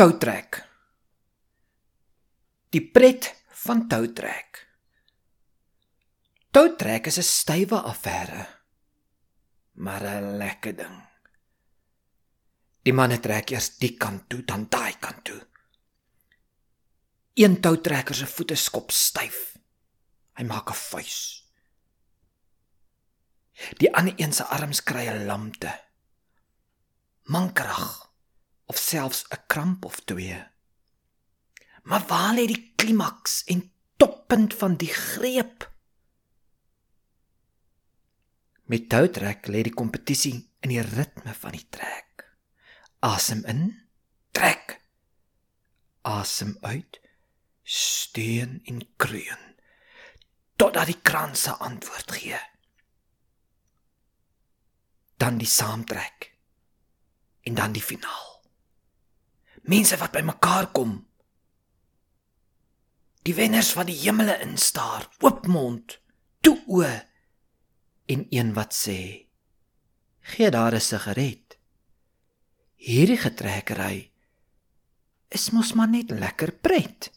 toutrek. Die pret van toutrek. Toutrek is 'n stywe affære, maar 'n lekker ding. Die manne trek eers die kant toe, dan daai kant toe. Een toutrekker se voete skop styf. Hy maak 'n vuis. Die ander een se arms kry 'n lamte. Mankrag selfs 'n kramp of twee. Maar waar lê die klimaks en toppunt van die greep? Met toutrek lê die kompetisie in die ritme van die trek. Asem in, trek. Asem uit, steun en kreun totdat die kranse antwoord gee. Dan die saamtrek en dan die finaal mense wat bymekaar kom. Die wenners wat die hemele instaar, oop mond, toe o en een wat sê: "Gee daar 'n sigaret." Hierdie getrekkery is mos maar net lekker pret.